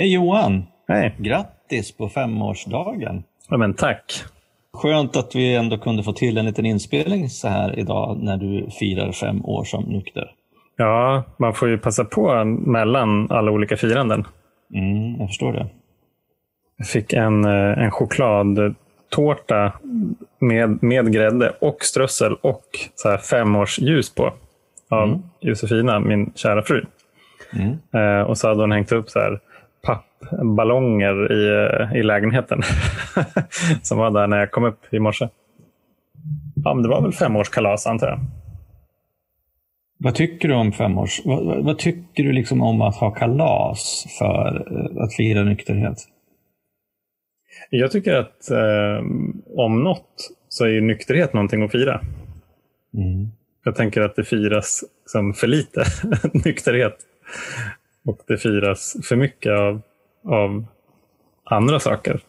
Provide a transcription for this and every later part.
Hej Johan! Hej! Grattis på femårsdagen! Ja, men tack! Skönt att vi ändå kunde få till en liten inspelning så här idag när du firar fem år som nykter. Ja, man får ju passa på mellan alla olika firanden. Mm, jag förstår det. Jag fick en, eh, en chokladtårta med, med grädde och strössel och så här femårsljus på av mm. Josefina, min kära fru. Mm. Eh, och så hade hon hängt upp så här pappballonger i, i lägenheten som var där när jag kom upp i morse. Ja, men det var väl femårskalas antar jag. Vad tycker du om femårs... Vad, vad, vad, tycker du liksom om att ha kalas för eh, att fira nykterhet? Jag tycker att eh, om något så är ju nykterhet någonting att fira. Mm. Jag tänker att det firas som för lite nykterhet. Och det firas för mycket av, av andra saker.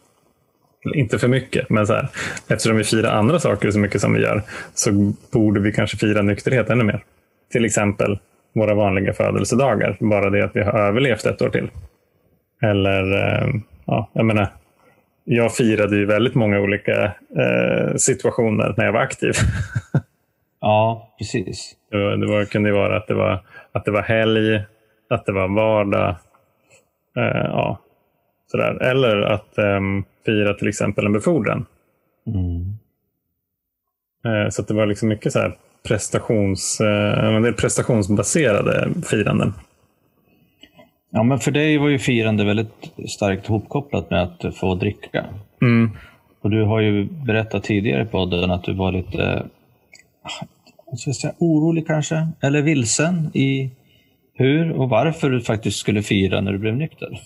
Inte för mycket, men så här, eftersom vi firar andra saker så mycket som vi gör så borde vi kanske fira nykterhet ännu mer. Till exempel våra vanliga födelsedagar, bara det att vi har överlevt ett år till. Eller, eh, ja, jag menar, jag firade ju väldigt många olika eh, situationer när jag var aktiv. ja, precis. Det, var, det var, kunde ju vara att det var, att det var helg, att det var vardag. Eh, ja, sådär. Eller att eh, fira till exempel en befordran. Mm. Eh, så det var liksom mycket så här prestations, eh, det prestationsbaserade firanden. Ja, men för dig var ju firande väldigt starkt hopkopplat med att få dricka. Mm. Och du har ju berättat tidigare på podden att du var lite ska jag säga, orolig kanske, eller vilsen i hur och varför du faktiskt skulle fira när du blev nykter.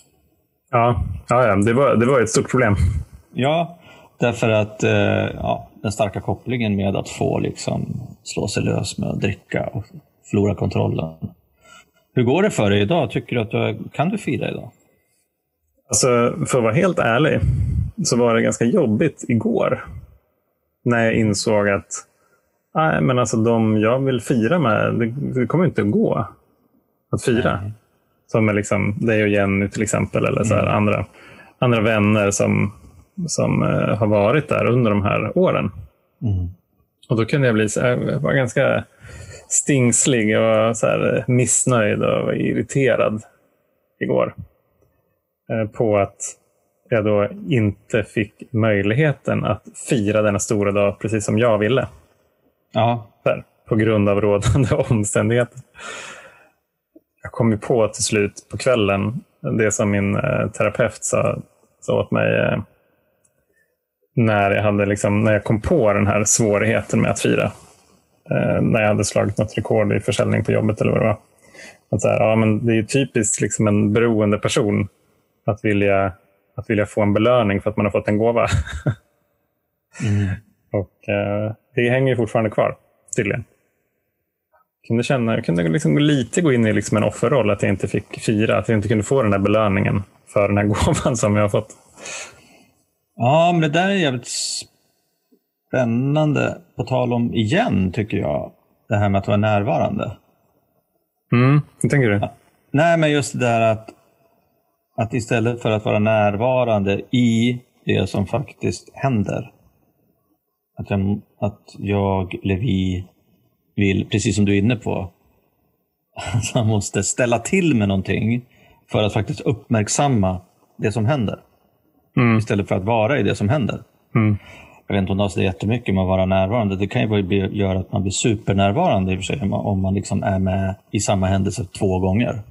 Ja, ja, det, var, det var ett stort problem. Ja, därför att eh, ja, den starka kopplingen med att få liksom, slå sig lös med att dricka och förlora kontrollen. Hur går det för dig idag? Tycker du att du, kan du fira idag? Alltså, för att vara helt ärlig så var det ganska jobbigt igår. När jag insåg att nej, men alltså, de jag vill fira med, det, det kommer inte att gå att fira. Nej. Som är liksom dig och Jenny till exempel, eller så mm. andra, andra vänner som, som uh, har varit där under de här åren. Mm. Och då kunde jag bli så jag var ganska stingslig och så här missnöjd och irriterad igår. Uh, på att jag då inte fick möjligheten att fira denna stora dag precis som jag ville. Ja. Här, på grund av rådande omständigheter kom ju på till slut på kvällen det som min eh, terapeut sa, sa åt mig eh, när, jag hade liksom, när jag kom på den här svårigheten med att fira. Eh, när jag hade slagit något rekord i försäljning på jobbet eller vad det var. Att så här, ja, men det är typiskt liksom en beroende person att vilja, att vilja få en belöning för att man har fått en gåva. mm. Och eh, Det hänger fortfarande kvar, tydligen kunde känna, jag kunde liksom lite gå in i liksom en offerroll, att jag inte fick fira, att jag inte kunde få den där belöningen för den här gåvan som jag har fått. Ja, men det där är jävligt spännande, på tal om igen, tycker jag, det här med att vara närvarande. Mm, hur tänker du? Ja. Nej, men just det där att, att istället för att vara närvarande i det som faktiskt händer, att jag, att jag eller vi vill, precis som du är inne på, att man måste ställa till med någonting för att faktiskt uppmärksamma det som händer. Mm. Istället för att vara i det som händer. Mm. Jag vet inte om det så jättemycket med att vara närvarande. Det kan ju göra att man blir supernärvarande i och för sig, om man liksom är med i samma händelse två gånger.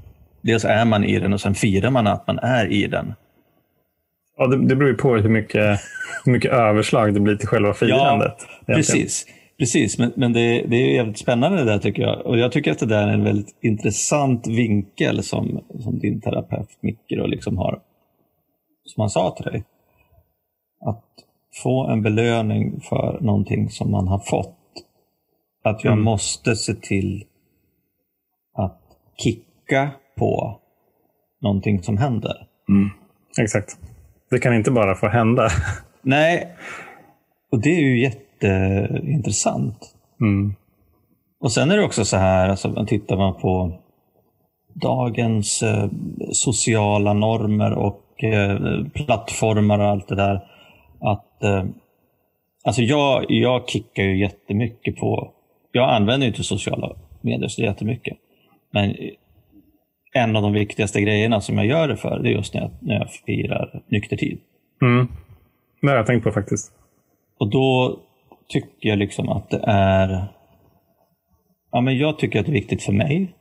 Dels är man i den och sen firar man att man är i den. Ja, det, det beror ju på hur mycket, hur mycket överslag det blir till själva firandet. Ja, precis. Precis, men, men det, det är jävligt spännande det där tycker jag. Och jag tycker att det där är en väldigt intressant vinkel som, som din terapeut Micke liksom har, som han sa till dig. Att få en belöning för någonting som man har fått. Att jag mm. måste se till att kicka på någonting som händer. Mm. Exakt. Det kan inte bara få hända. Nej, och det är ju jätte jätteintressant. Mm. Och sen är det också så här, alltså, tittar man på dagens eh, sociala normer och eh, plattformar och allt det där. Att, eh, alltså jag, jag kickar ju jättemycket på, jag använder ju inte sociala medier så jättemycket. Men en av de viktigaste grejerna som jag gör det för, det är just när jag, när jag firar nyktertid. Mm. Det har jag tänkt på faktiskt. Och då tycker jag liksom att det är... Ja, men jag tycker att det är viktigt för mig.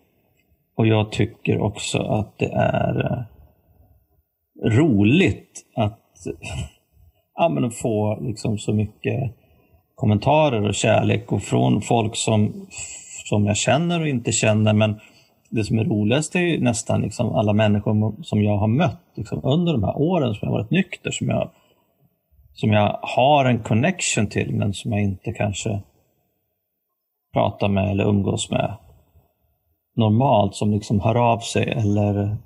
Och jag tycker också att det är eh, roligt att ja, men få liksom så mycket kommentarer och kärlek och från folk som, som jag känner och inte känner. Men det som är roligast är nästan liksom alla människor som jag har mött liksom under de här åren som jag har varit nykter, som jag, som jag har en connection till men som jag inte kanske pratar med eller umgås med normalt, som liksom hör av sig eller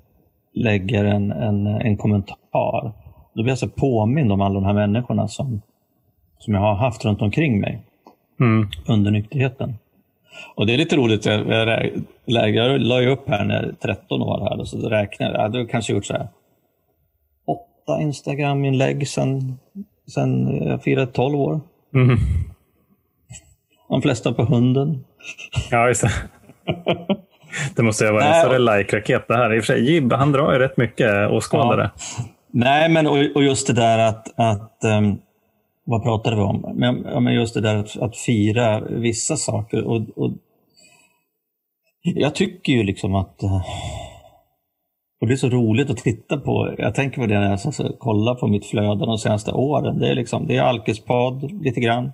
lägger en, en, en kommentar. Då blir jag så påmind om alla de här människorna som, som jag har haft runt omkring mig mm. under nykterheten. Och det är lite roligt, jag, jag, jag la ju upp här när jag är 13 år här, och så räknade jag, hade kanske gjort så här åtta Instagram-inlägg sen, sen jag firade 12 år. Mm. De flesta på hunden. Ja, just det. Det måste ju vara en större like-raket det här. I och för sig, Jib, han drar ju rätt mycket åskådare. Ja. Nej, men och, och, just det där att, att um, vad pratade vi om? Men, men just det där att, att fira vissa saker. Och, och, jag tycker ju liksom att uh, det är så roligt att titta på. Jag tänker på det när jag så, kollar på mitt flöde de senaste åren. Det är, liksom, det är alkispodd lite grann.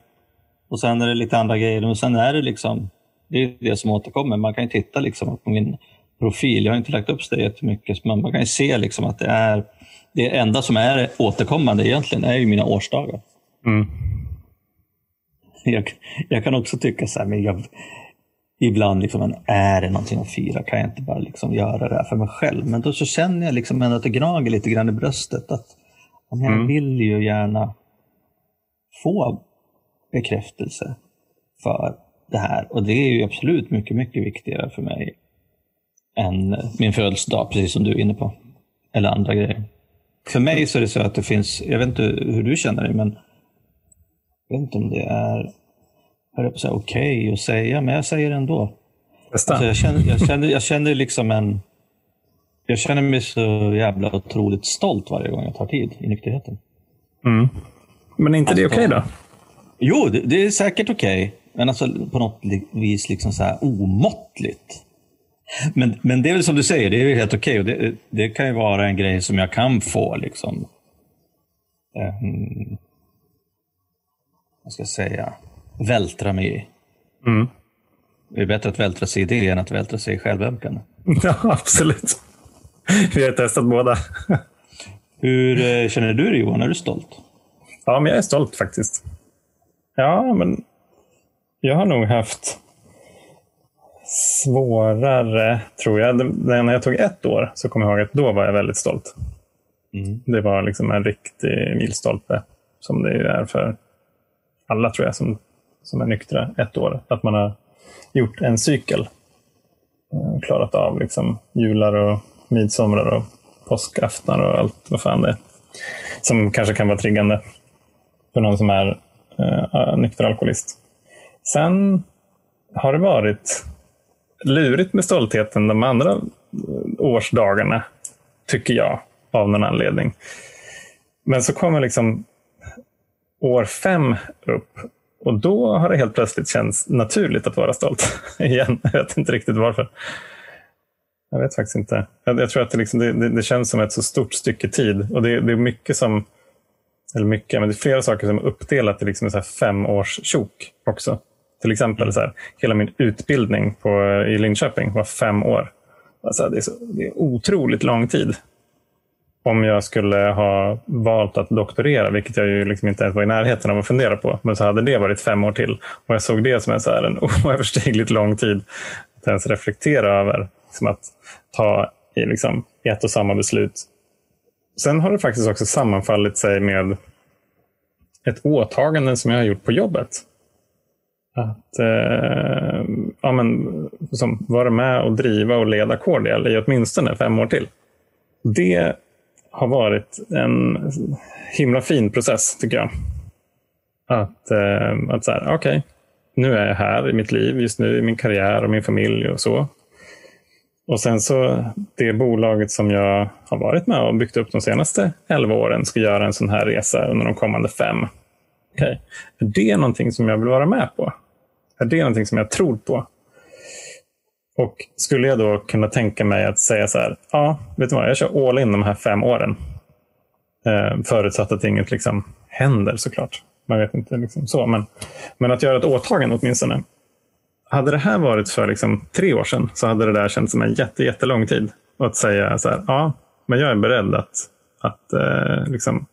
Och sen är det lite andra grejer. Och sen är det liksom det är det som återkommer. Man kan ju titta liksom på min profil. Jag har inte lagt upp det jättemycket, men man kan ju se liksom att det är det enda som är återkommande egentligen är ju mina årsdagar. Mm. Jag, jag, kan också tycka så här, men jag, ibland liksom, men är det någonting att fira? Kan jag inte bara liksom göra det här för mig själv? Men då så känner jag liksom ändå att det gnager lite grann i bröstet. Att jag mm. vill ju gärna få bekräftelse för det här. Och det är ju absolut mycket, mycket viktigare för mig än min födelsedag, precis som du är inne på. Eller andra grejer. För mig så är det så att det finns, jag vet inte hur du känner dig, men jag vet inte om det är okej okay att säga, men jag säger det ändå. Alltså jag, känner, jag, känner, jag känner liksom en... Jag känner mig så jävla otroligt stolt varje gång jag tar tid i nykterheten. Mm. Men är inte alltså, det okej okay då? Jo, det, det är säkert okej. Okay. Men alltså på något vis liksom så här omåttligt. Men, men det är väl som du säger, det är helt okej. Okay. det, det, kan ju vara en grej som jag kan få liksom. Um, vad ska jag säga? Vältra mig i. Mm. Det är bättre att vältra sig i det än att vältra sig i självömkande. Ja, absolut. Vi har testat båda. Hur eh, känner du dig Johan? Är du stolt? Ja, men jag är stolt faktiskt. Ja, men jag har nog haft svårare, tror jag. När jag tog ett år så kommer jag ihåg att då var jag väldigt stolt. Mm. Det var liksom en riktig milstolpe, som det är för alla tror jag som, som är nyktra ett år. Att man har gjort en cykel. Eh, klarat av liksom jular och midsommar och påskaftnar och allt vad fan det är. Som kanske kan vara triggande för någon som är uh, nykter alkoholist. Sen har det varit lurigt med stoltheten de andra eh, årsdagarna, tycker jag, av någon anledning. Men så kommer liksom år fem upp och då har det helt plötsligt känts naturligt att vara stolt igen. Jag vet inte riktigt varför. Jag vet faktiskt inte. Jag, jag tror att det, liksom, det, det, det, känns som ett så stort stycke tid. Och det, det, är mycket som, eller mycket, men det är flera saker som är uppdelat i liksom så här fem års tjok också. Till exempel så här, hela min utbildning på, i Linköping var fem år. Alltså, det, är så, det är otroligt lång tid. Om jag skulle ha valt att doktorera, vilket jag ju liksom inte ens var i närheten av att fundera på, men så hade det varit fem år till. Och Jag såg det som en, så här, en oöverstigligt lång tid att ens reflektera över. Som att ta i liksom ett och samma beslut. Sen har det faktiskt också sammanfallit sig med ett åtagande som jag har gjort på jobbet. att eh, ja, men, liksom, vara med och driva och leda Cordial i åtminstone fem år till. Det har varit en himla fin process tycker jag. Att, eh, att så här, okej, okay, nu är jag här i mitt liv just nu, i min karriär och min familj och så. Och sen så det bolaget som jag har varit med och byggt upp de senaste elva åren ska göra en sån här resa under de kommande fem. Okay. Är det någonting som jag vill vara med på? Är det någonting som jag tror på? Och skulle jag då kunna tänka mig att säga så här, ja, vet du vad, jag kör all in de här fem åren. Eh, förutsatt att inget liksom händer såklart. Man vet inte liksom så, men, men att göra ett åtagande åtminstone. Hade det här varit för liksom tre år sedan så hade det där känts som en jätte, jättelång tid. Och att säga så här, ja, men jag är beredd att, att eh, liksom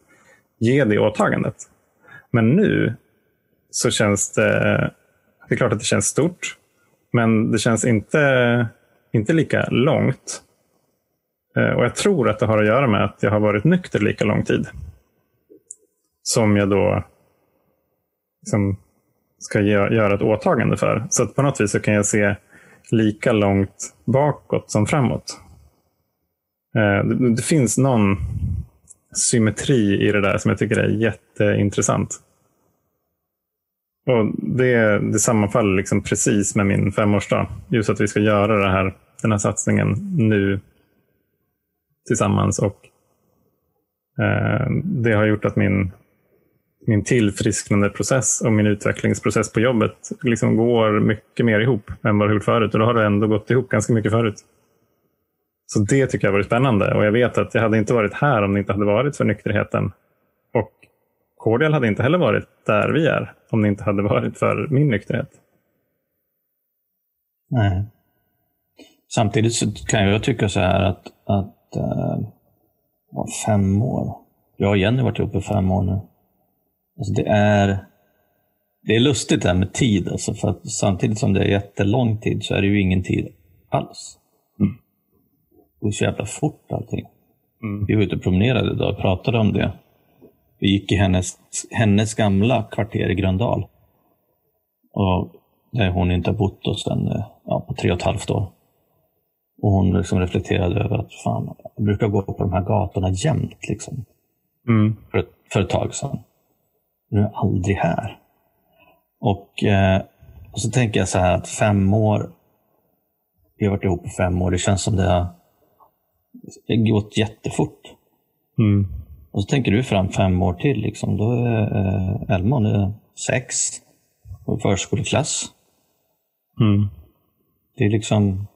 ge det åtagandet. Men nu så känns det det är klart att det känns stort, men det känns inte, inte lika långt. Eh, och jag tror att det har att göra med att jag har varit nykter lika lång tid. Som jag då liksom ska göra ett åtagande för. Så att på något vis så kan jag se lika långt bakåt som framåt. Eh, det finns någon symmetri i det där som jag tycker är jätteintressant. Och det, det sammanfaller liksom precis med min femårsdag. Just att vi ska göra det här, den här satsningen nu tillsammans. Och eh, Det har gjort att min, min tillfrisknandeprocess och min utvecklingsprocess på jobbet liksom går mycket mer ihop än vad det gjort förut. Och då har det ändå gått ihop ganska mycket förut. Så det tycker jag har varit spännande. Och jag vet att jag hade inte varit här om det inte hade varit för nykterheten. Och Cordial hade inte heller varit där vi är om det inte hade varit för min nykterhet. Nej. Samtidigt så kan jag tycka så här att, att äh, fem år. Jag och Jenny har varit ihop i fem år nu. Alltså det är det är lustigt det här med tid. Alltså för att samtidigt som det är jättelång tid så är det ju ingen tid alls. Mm. Det går så jävla fort allting. Mm. Vi var ute och promenerade idag och pratade om det. Vi gick i hennes, hennes gamla kvarter i Gröndal. Och där hon inte har bott sedan eh, ja, på tre och ett halvt år. Och hon liksom reflekterade över att fan, jag brukar gå på de här gatorna jämt. Liksom. Mm. För, ett, för ett tag sedan. Nu är jag aldrig här. Och, eh, och så tänker jag så här att fem år, vi har varit ihop i fem år, det känns som det har gått jättefort. Mm. Och så tänker du fram fem år till. Liksom. Då är eh, Elmon är sex och förskoleklass. Mm. Det är liksom,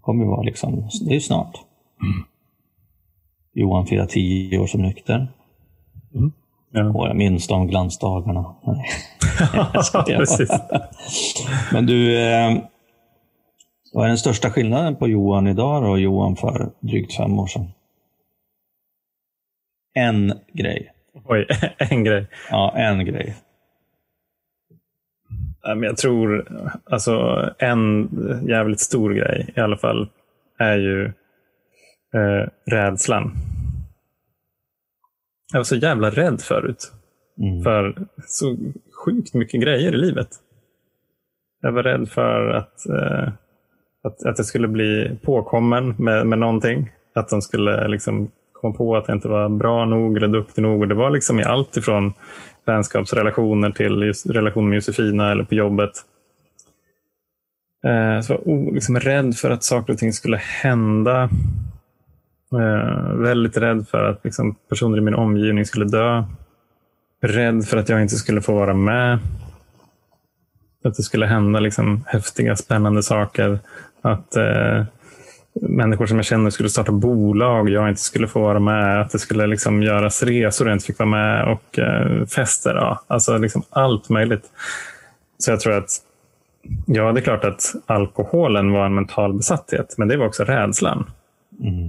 kommer vara liksom, det är snart. Mm. Johan firar tio år som nykter. Mm. Ja. Och jag minns de glansdagarna. Men du, eh, vad är den största skillnaden på Johan idag och Johan för drygt fem år sedan? En grej. Oj, en grej. Ja, en grej. Jag tror, alltså en jävligt stor grej i alla fall är ju eh, rädslan. Jag var så jävla rädd förut. Mm. För så sjukt mycket grejer i livet. Jag var rädd för att, eh, att, att jag skulle bli påkommen med, med någonting. Att de skulle liksom kom på att jag inte var bra nog eller duktig nog. Och det var liksom i allt ifrån vänskapsrelationer till just relationer med Josefina eller på jobbet. Eh, så jag var liksom rädd för att saker och ting skulle hända. Eh, väldigt rädd för att liksom, personer i min omgivning skulle dö. Rädd för att jag inte skulle få vara med. Att det skulle hända liksom, häftiga, spännande saker. Att eh, människor som jag känner skulle starta bolag jag inte skulle få vara med. Att det skulle liksom göras resor jag inte fick vara med och eh, fester. Ja. Alltså liksom allt möjligt. Så jag tror att Ja, det är klart att alkoholen var en mental besatthet, men det var också rädslan. Mm.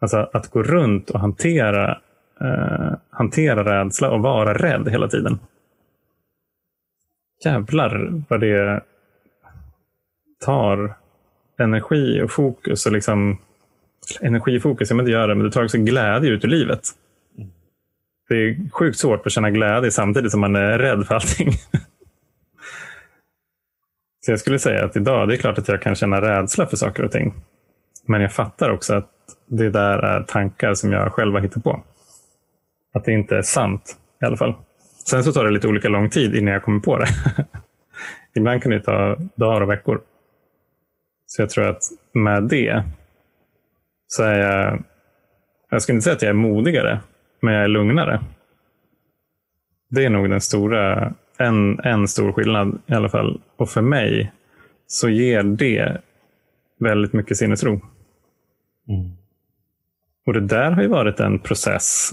Alltså att gå runt och hantera, eh, hantera rädsla och vara rädd hela tiden. Jävlar vad det tar energi och fokus. Och liksom, energi och fokus, jag vill inte göra det, men det tar också glädje ut ur livet. Det är sjukt svårt att känna glädje samtidigt som man är rädd för allting. Så jag skulle säga att idag, det är klart att jag kan känna rädsla för saker och ting. Men jag fattar också att det där är tankar som jag själv har hittat på. Att det inte är sant i alla fall. Sen så tar det lite olika lång tid innan jag kommer på det. Ibland kan det ta dagar och veckor. Så jag tror att med det så är jag, jag skulle inte säga att jag är modigare, men jag är lugnare. Det är nog den stora, en, en stor skillnad i alla fall. Och för mig så ger det väldigt mycket sinnesro. Mm. Och det där har ju varit en process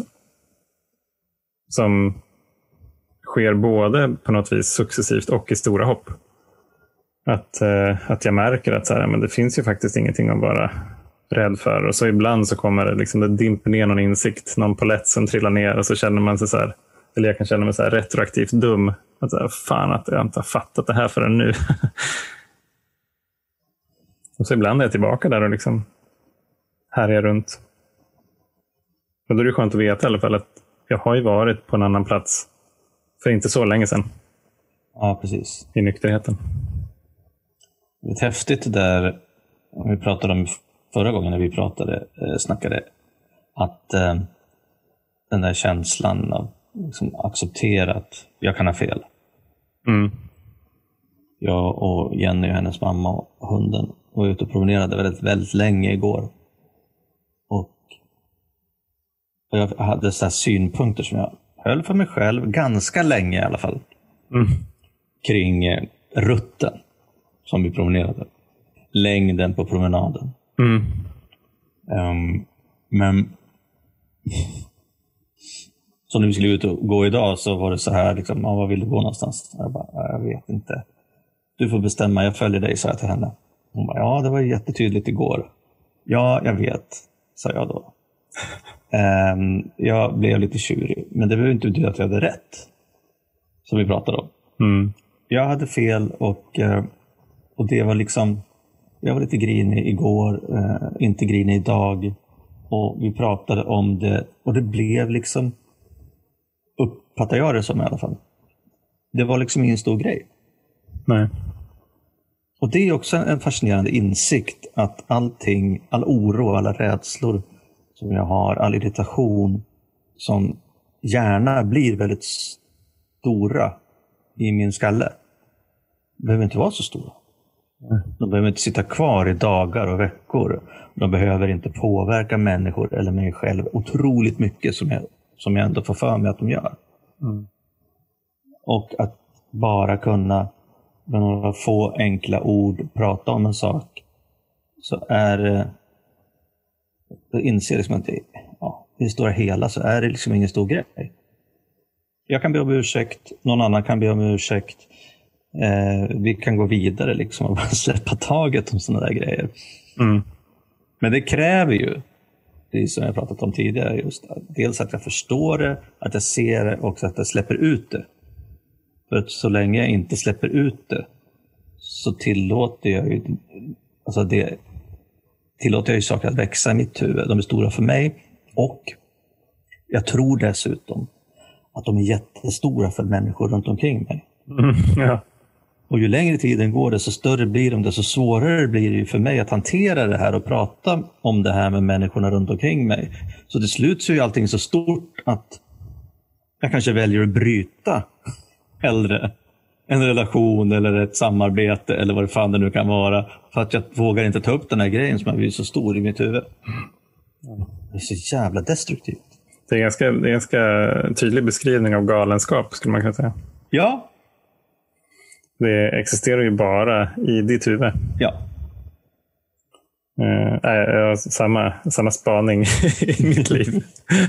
som sker både på något vis successivt och i stora hopp. Att, eh, att jag märker att så här, men det finns ju faktiskt ingenting att vara rädd för. Och så ibland så kommer det, liksom, det dimper ner någon insikt, någon polett som trillar ner och så känner man sig så här, eller jag kan känna mig så här retroaktivt dum. Att så här, fan att jag inte har fattat det här förrän nu. och så ibland är jag tillbaka där och liksom härjar runt. Och då är det skönt att veta i alla fall att jag har ju varit på en annan plats för inte så länge sedan. Ja, precis. I nykterheten. Det är häftigt där, om vi pratade om förra gången när vi pratade, eh, snackade, att eh, den där känslan av liksom, acceptera att jag kan ha fel. Mm. Jag och Jenny och hennes mamma och hunden var ute och promenerade väldigt, väldigt länge igår. Och jag hade så synpunkter som jag höll för mig själv ganska länge i alla fall. Mm. Kring eh, rutten som vi promenerade. Längden på promenaden. Mm. Um, men så när vi skulle ut och gå idag så var det så här, liksom, var vill du gå någonstans? Jag bara, jag vet inte. Du får bestämma, jag följer dig, sa jag till henne. Hon bara, ja det var jättetydligt igår. Ja, jag vet, sa jag då. Um, jag blev lite tjurig, men det behöver inte betyda att jag hade rätt. Som vi pratade om. Mm. Jag hade fel och, eh, och det var liksom, jag var lite grinig igår, uh, inte grinig idag. Och vi pratade om det och det blev liksom, uppfattar jag det som i alla fall. Det var liksom ingen stor grej. Nej. Och det är också en fascinerande insikt att allting, all oro, alla rädslor som jag har, all irritation som gärna blir väldigt stora i min skalle. Behöver inte vara så stora. De behöver inte sitta kvar i dagar och veckor. De behöver inte påverka människor eller mig själv otroligt mycket som jag, som jag ändå får för mig att de gör. Mm. Och att bara kunna med några få enkla ord prata om en sak så är det jag inser liksom att det, ja, i det stora hela så är det liksom ingen stor grej. Jag kan be om ursäkt, någon annan kan be om ursäkt. Eh, vi kan gå vidare liksom och bara släppa taget om sådana där grejer. Mm. Men det kräver ju, det är som jag pratat om tidigare, just dels att jag förstår det, att jag ser det och att jag släpper ut det. För att så länge jag inte släpper ut det så tillåter jag ju, alltså det, tillåter jag ju saker att växa i mitt huvud. De är stora för mig och jag tror dessutom att de är jättestora för människor runt omkring mig. Mm, ja. Och ju längre tiden går, desto större blir de, desto svårare blir det för mig att hantera det här och prata om det här med människorna runt omkring mig. Så till slut så är allting så stort att jag kanske väljer att bryta hellre en relation eller ett samarbete eller vad det fan det nu kan vara. För att jag vågar inte ta upp den här grejen som har blivit så stor i mitt huvud. Det är så jävla destruktivt. Det är en ganska, det är en ganska tydlig beskrivning av galenskap skulle man kunna säga. Ja. Det existerar ju bara i ditt huvud. Ja. Uh, jag har samma, samma spaning i mitt liv.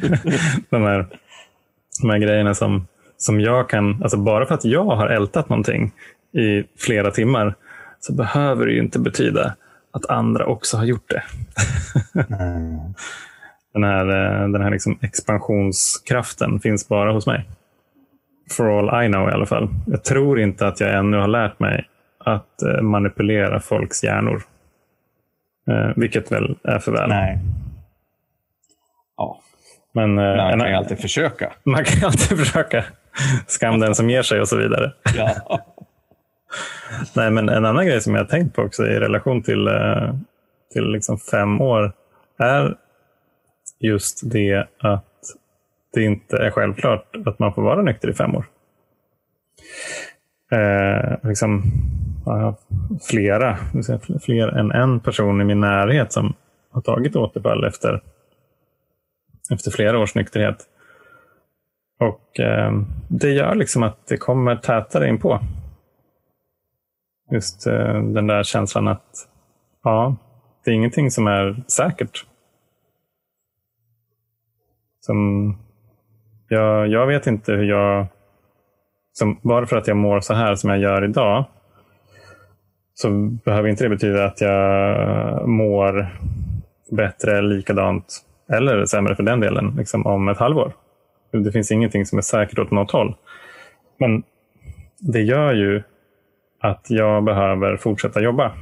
de, här, de här grejerna som som jag kan, alltså bara för att jag har ältat någonting i flera timmar så behöver det ju inte betyda att andra också har gjort det. mm. Den här, eh, den här liksom expansionskraften finns bara hos mig. For all I know i alla fall. Jag tror inte att jag ännu har lärt mig att eh, manipulera folks hjärnor. Eh, vilket väl är för väl. Nej. Ja. Men, man kan ju alltid försöka. Man kan alltid försöka. Skam den som ger sig och så vidare. Ja. Nej, men en annan grej som jag har tänkt på också i relation till, eh, till liksom fem år är just det att det inte är självklart att man får vara nykter i fem år. Eh, liksom, flera, fler än en person i min närhet som har tagit återfall efter, efter flera års nykterhet. Och eh, Det gör liksom att det kommer tätare in på. Just eh, den där känslan att ja, det är ingenting som är säkert. Som, jag, jag vet inte hur jag... Som, bara för att jag mår så här som jag gör idag så behöver inte det betyda att jag mår bättre, likadant eller sämre för den delen liksom om ett halvår. Det finns ingenting som är säkert åt något håll. Men det gör ju att jag behöver fortsätta jobba.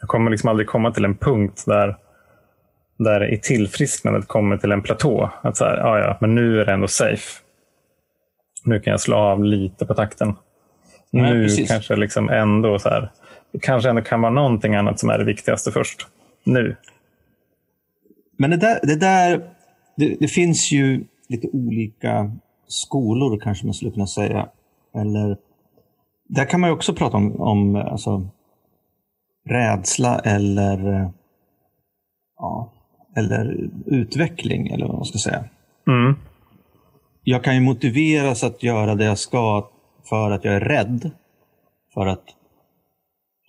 Jag kommer liksom aldrig komma till en punkt där, där i tillfrisknandet kommer till en platå. Att så här, ja, ja, men nu är det ändå safe. Nu kan jag slå av lite på takten. Nej, nu precis. kanske liksom ändå så här, kanske ändå kan vara någonting annat som är det viktigaste först. Nu. Men det där, det, där det, det finns ju lite olika skolor kanske man skulle kunna säga. Eller, där kan man också prata om, om alltså, rädsla eller, ja, eller utveckling, eller vad man ska säga. Mm. Jag kan ju motiveras att göra det jag ska för att jag är rädd för att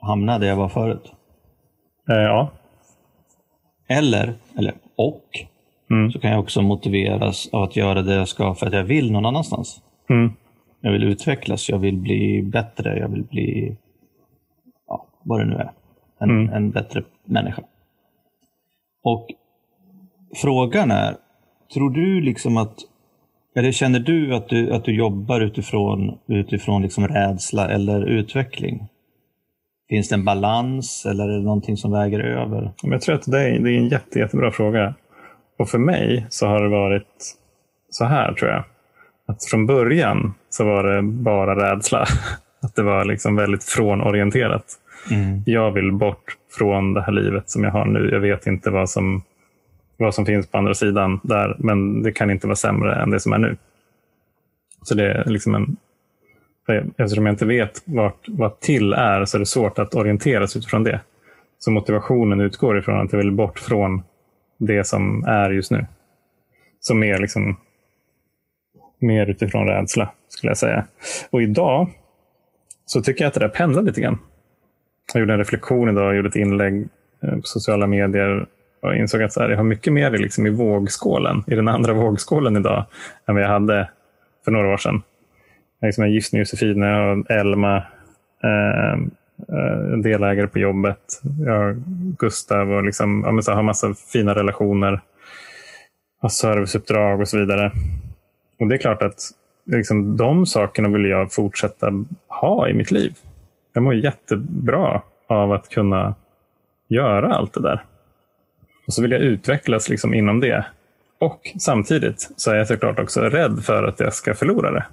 hamna där jag var förut. Eh, ja. Eller, eller och, mm. så kan jag också motiveras av att göra det jag ska för att jag vill någon annanstans. Mm. Jag vill utvecklas, jag vill bli bättre, jag vill bli ja, vad det nu är. En, mm. en bättre människa. Och frågan är, tror du liksom att eller känner du att du, att du jobbar utifrån, utifrån liksom rädsla eller utveckling? Finns det en balans eller är det någonting som väger över? Jag tror att det är, det är en jätte, jättebra fråga. Och för mig så har det varit så här tror jag. Att från början så var det bara rädsla. Att det var liksom väldigt frånorienterat. Mm. Jag vill bort från det här livet som jag har nu. Jag vet inte vad som vad som finns på andra sidan där, men det kan inte vara sämre än det som är nu. Så det är liksom en... Eftersom jag inte vet vart, vad till är så är det svårt att orientera sig utifrån det. Så motivationen utgår ifrån att jag vill bort från det som är just nu. Så mer, liksom, mer utifrån rädsla, skulle jag säga. Och idag så tycker jag att det där pendlar lite grann. Jag gjorde en reflektion idag, jag gjorde ett inlägg eh, på sociala medier och insåg att så här, jag har mycket mer liksom i vågskålen, i den andra vågskålen idag, än vad jag hade för några år sedan. Jag är liksom gift med Josefina och Elma, eh, eh, delägare på jobbet. Jag har Gustav och liksom, ja, men så har massa fina relationer. Har serviceuppdrag och så vidare. Och det är klart att liksom, de sakerna vill jag fortsätta ha i mitt liv. Jag mår jättebra av att kunna göra allt det där. Och så vill jag utvecklas liksom inom det. Och samtidigt så är jag såklart också rädd för att jag ska förlora det.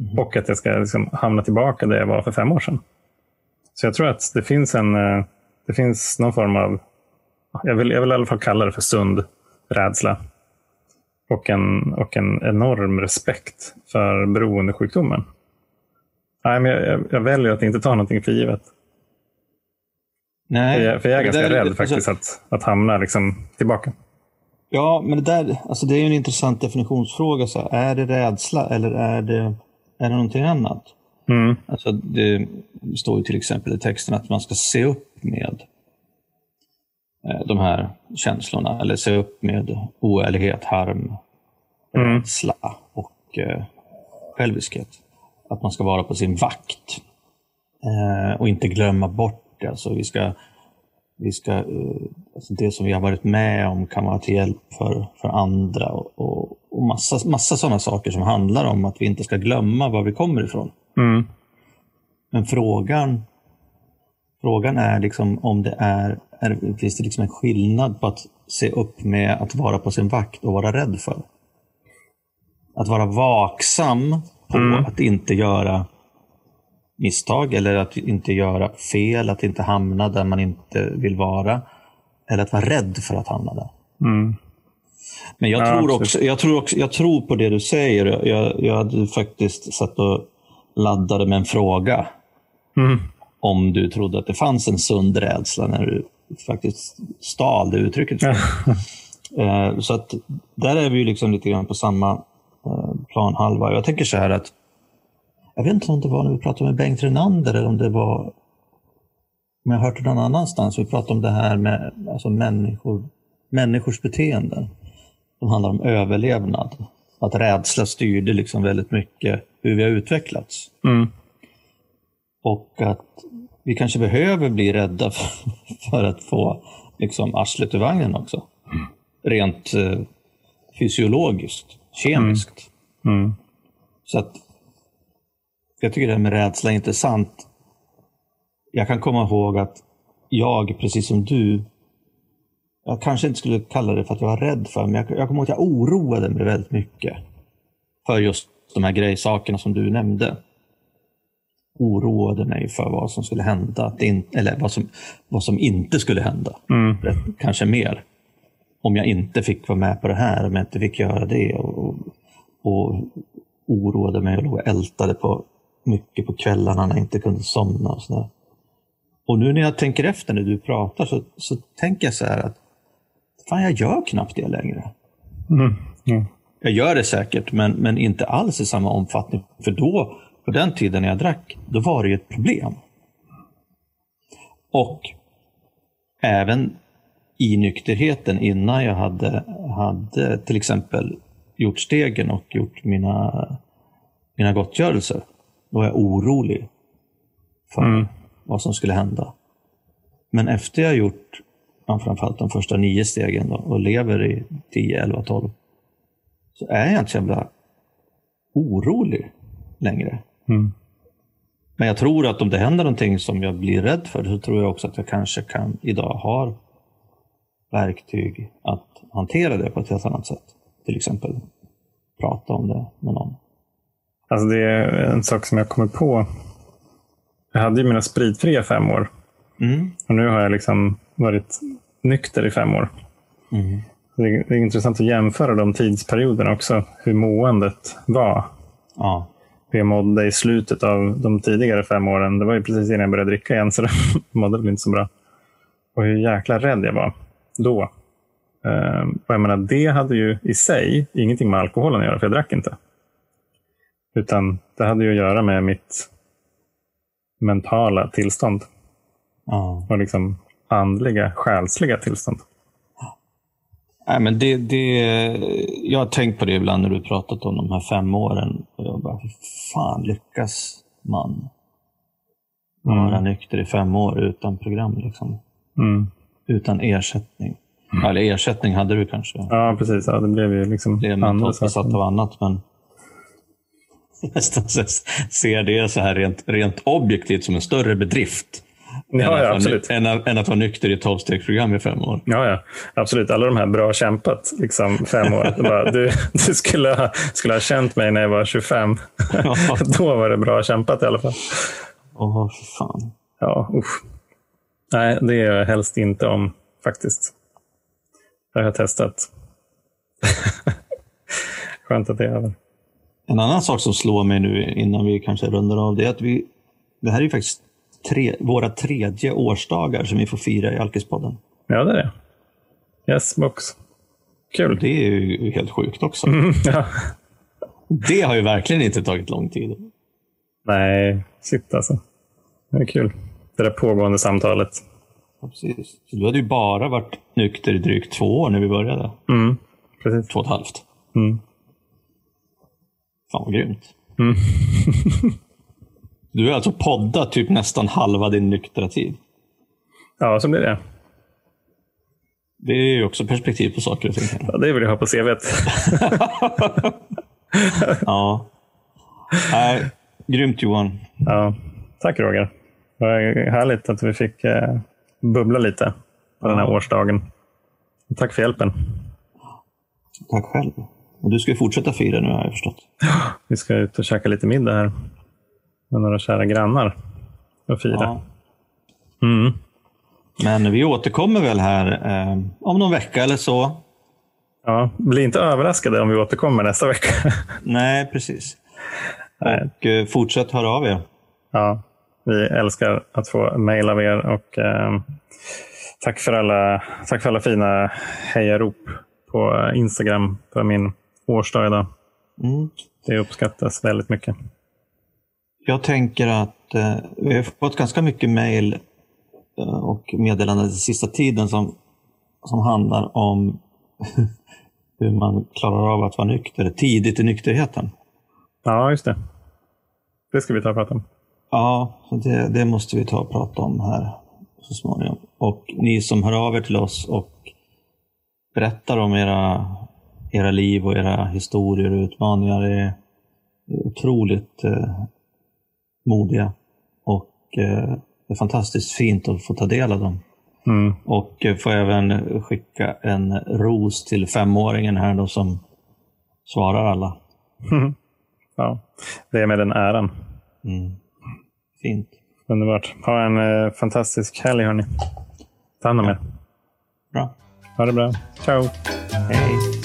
Mm. Och att jag ska liksom hamna tillbaka där jag var för fem år sedan. Så jag tror att det finns en eh, det finns någon form av, jag vill, jag vill i alla fall kalla det för sund rädsla. Och en, och en enorm respekt för beroendesjukdomen. Nej, men jag, jag väljer att inte ta någonting för givet. Nej, för jag, för jag är ganska där, rädd faktiskt alltså, att, att hamna liksom tillbaka. Ja, men det där alltså det är en intressant definitionsfråga. Så är det rädsla eller är det, är det någonting annat? Mm. Alltså, det står ju till exempel i texten att man ska se upp med eh, de här känslorna. Eller se upp med oärlighet, harm, mm. rädsla och eh, själviskhet. Att man ska vara på sin vakt. Eh, och inte glömma bort Alltså vi ska, vi ska, eh, alltså det som vi har varit med om kan vara till hjälp för, för andra och, och, och massa, massa sådana saker som handlar om att vi inte ska glömma var vi kommer ifrån. Mm. Men frågan, frågan är liksom om det är, är, finns det liksom en skillnad på att se upp med att vara på sin vakt och vara rädd för? Att vara vaksam på mm. att inte göra misstag eller att inte göra fel, att inte hamna där man inte vill vara. Eller att vara rädd för att hamna där. Mm. Men jag, Ja, tror absolut. också, jag, tror också, jag tror på det du säger. Jag- Jag, hade faktiskt satt och laddade med en fråga. Mm. Om du trodde att det fanns en sund rädsla när du faktiskt stal det uttrycket. Eh, Så att där är vi ju liksom lite grann på samma eh, planhalva. Jag tänker så här att jag vet inte om det var när vi pratade med Bengt Renander eller om det var om jag hört det någon annanstans. Vi pratade om det här med alltså människor, människors beteenden. som handlar om överlevnad. Att rädsla styrde liksom väldigt mycket hur vi har utvecklats. Mm. Och att vi kanske behöver bli rädda för, för att få liksom, arslet ur vagnen också. Rent eh, fysiologiskt, kemiskt. Mm. Så att jag tycker det här med rädsla är intressant. Jag kan komma ihåg att jag, precis som du, jag kanske inte skulle kalla det för att jag var rädd för, men jag, jag kommer ihåg att jag oroade mig väldigt mycket för just de här grejsakerna som du nämnde. Oroade mig för vad som skulle hända, in, eller vad som, vad som inte skulle hända. Mm. Kanske mer. Om jag inte fick vara med på det här, om jag inte fick göra det. Och, och, och oroade mig och låg och ältade på, mycket på kvällarna när jag inte kunde somna. Och, så där. och nu när jag tänker efter när du pratar så, så tänker jag så här att fan, jag gör knappt det längre. Mm. Mm. Jag gör det säkert, men, men inte alls i samma omfattning. För då, på den tiden när jag drack, då var det ju ett problem. Och även i nykterheten innan jag hade, hade till exempel gjort stegen och gjort mina, mina gottgörelser, var jag orolig för Mm. vad som skulle hända. Men efter jag gjort ja, framförallt de första nio stegen då, och lever i 10, 11, 12 så är jag inte så jävla orolig längre. Mm. Men jag tror att om det händer någonting som jag blir rädd för så tror jag också att jag kanske kan idag har verktyg att hantera det på ett helt annat sätt. Till exempel prata om det med någon. Alltså det är en sak som jag kommer på. Jag hade ju mina spritfria fem år. Mm. Och nu har jag liksom varit nykter i fem år. Mm. Det är, det är intressant att jämföra de tidsperioderna också. Hur måendet var. Ja. Hur jag mådde i slutet av de tidigare fem åren. Det var ju precis innan jag började dricka igen, så det mådde väl inte så bra. Och hur jäkla rädd jag var då. Ehm, och jag menar, det hade ju i sig ingenting med alkoholen att göra, för jag drack inte. Utan det hade ju att göra med mitt mentala tillstånd ja. och liksom andliga, själsliga tillstånd. Nej, men det, det, jag har tänkt på det ibland när du pratat om de här fem åren. Och jag bara, hur fan lyckas man vara nykter i fem år utan program? Liksom? Mm. Utan ersättning. Eller ersättning hade du kanske. Ja, precis. Ja, det blev ju liksom Det andra saker. av annat. Men nästan ser det så här rent, rent objektivt som en större bedrift. än, Ja, att ja, vara, än, än att vara nykter i ett tolvstegsprogram i fem år. Ja, ja, absolut. Alla de här bra kämpat, liksom fem år. Bara, du du skulle, ha, skulle ha känt mig när jag var 25. Då var det bra kämpat i alla fall. Åh, för fan. Ja, usch. Nej, det är jag helst inte om faktiskt. Det har jag testat. Skönt att det är över. En annan sak som slår mig nu innan vi kanske rundar av det är att vi, det här är ju faktiskt tre, våra tredje årsdagar som vi får fira i Alkispodden. Ja, det är det. Yes, box. Kul. Det är ju helt sjukt också. Mm, ja. Det har ju verkligen inte tagit lång tid. Nej, shit alltså. Det är kul. Det där pågående samtalet. Ja, precis. Så du hade ju bara varit nykter i drygt två år när vi började. Mm, precis. Två och ett halvt. Mm. Fan vad grymt. Mm. Du har alltså poddat typ nästan halva din nyktra tid. Ja, så blir det. Det är ju också perspektiv på saker och ting. Ja, det vill jag ha på CVt. Ja. Nej, grymt Johan. Ja, tack Roger. Det var härligt att vi fick eh, bubbla lite på den här Ja. årsdagen. Tack för hjälpen. Tack själv. Och du ska fortsätta fira nu har jag förstått. Vi ska ut och käka lite middag här med några kära grannar och fira. Ja. Mm. Men vi återkommer väl här eh, om någon vecka eller så. Ja, bli inte överraskade om vi återkommer nästa vecka. Nej, precis. Nej. Och eh, fortsätt höra av er. Ja, vi älskar att få mejl av er och eh, tack, för alla, tack för alla fina hejarop på Instagram för min årsdag idag. Mm. Det uppskattas väldigt mycket. Jag tänker att eh, vi har fått ganska mycket mejl eh, och meddelanden den sista tiden som, som handlar om hur man klarar av att vara nykter tidigt i nykterheten. Ja, just det. Det ska vi ta och prata om. Ja, det, det måste vi ta och prata om här så småningom. Och ni som hör av er till oss och berättar om era, era liv och era historier och utmaningar är otroligt eh, modiga. Och eh, det är fantastiskt fint att få ta del av dem. Mm. Och eh, får även skicka en ros till femåringen här då som svarar alla. Mm. Ja, det är med den äran. Mm. Fint. Underbart. Ha en eh, fantastisk helg hörni. Ta hand om er. Bra. Ha det bra. Ciao. Hej.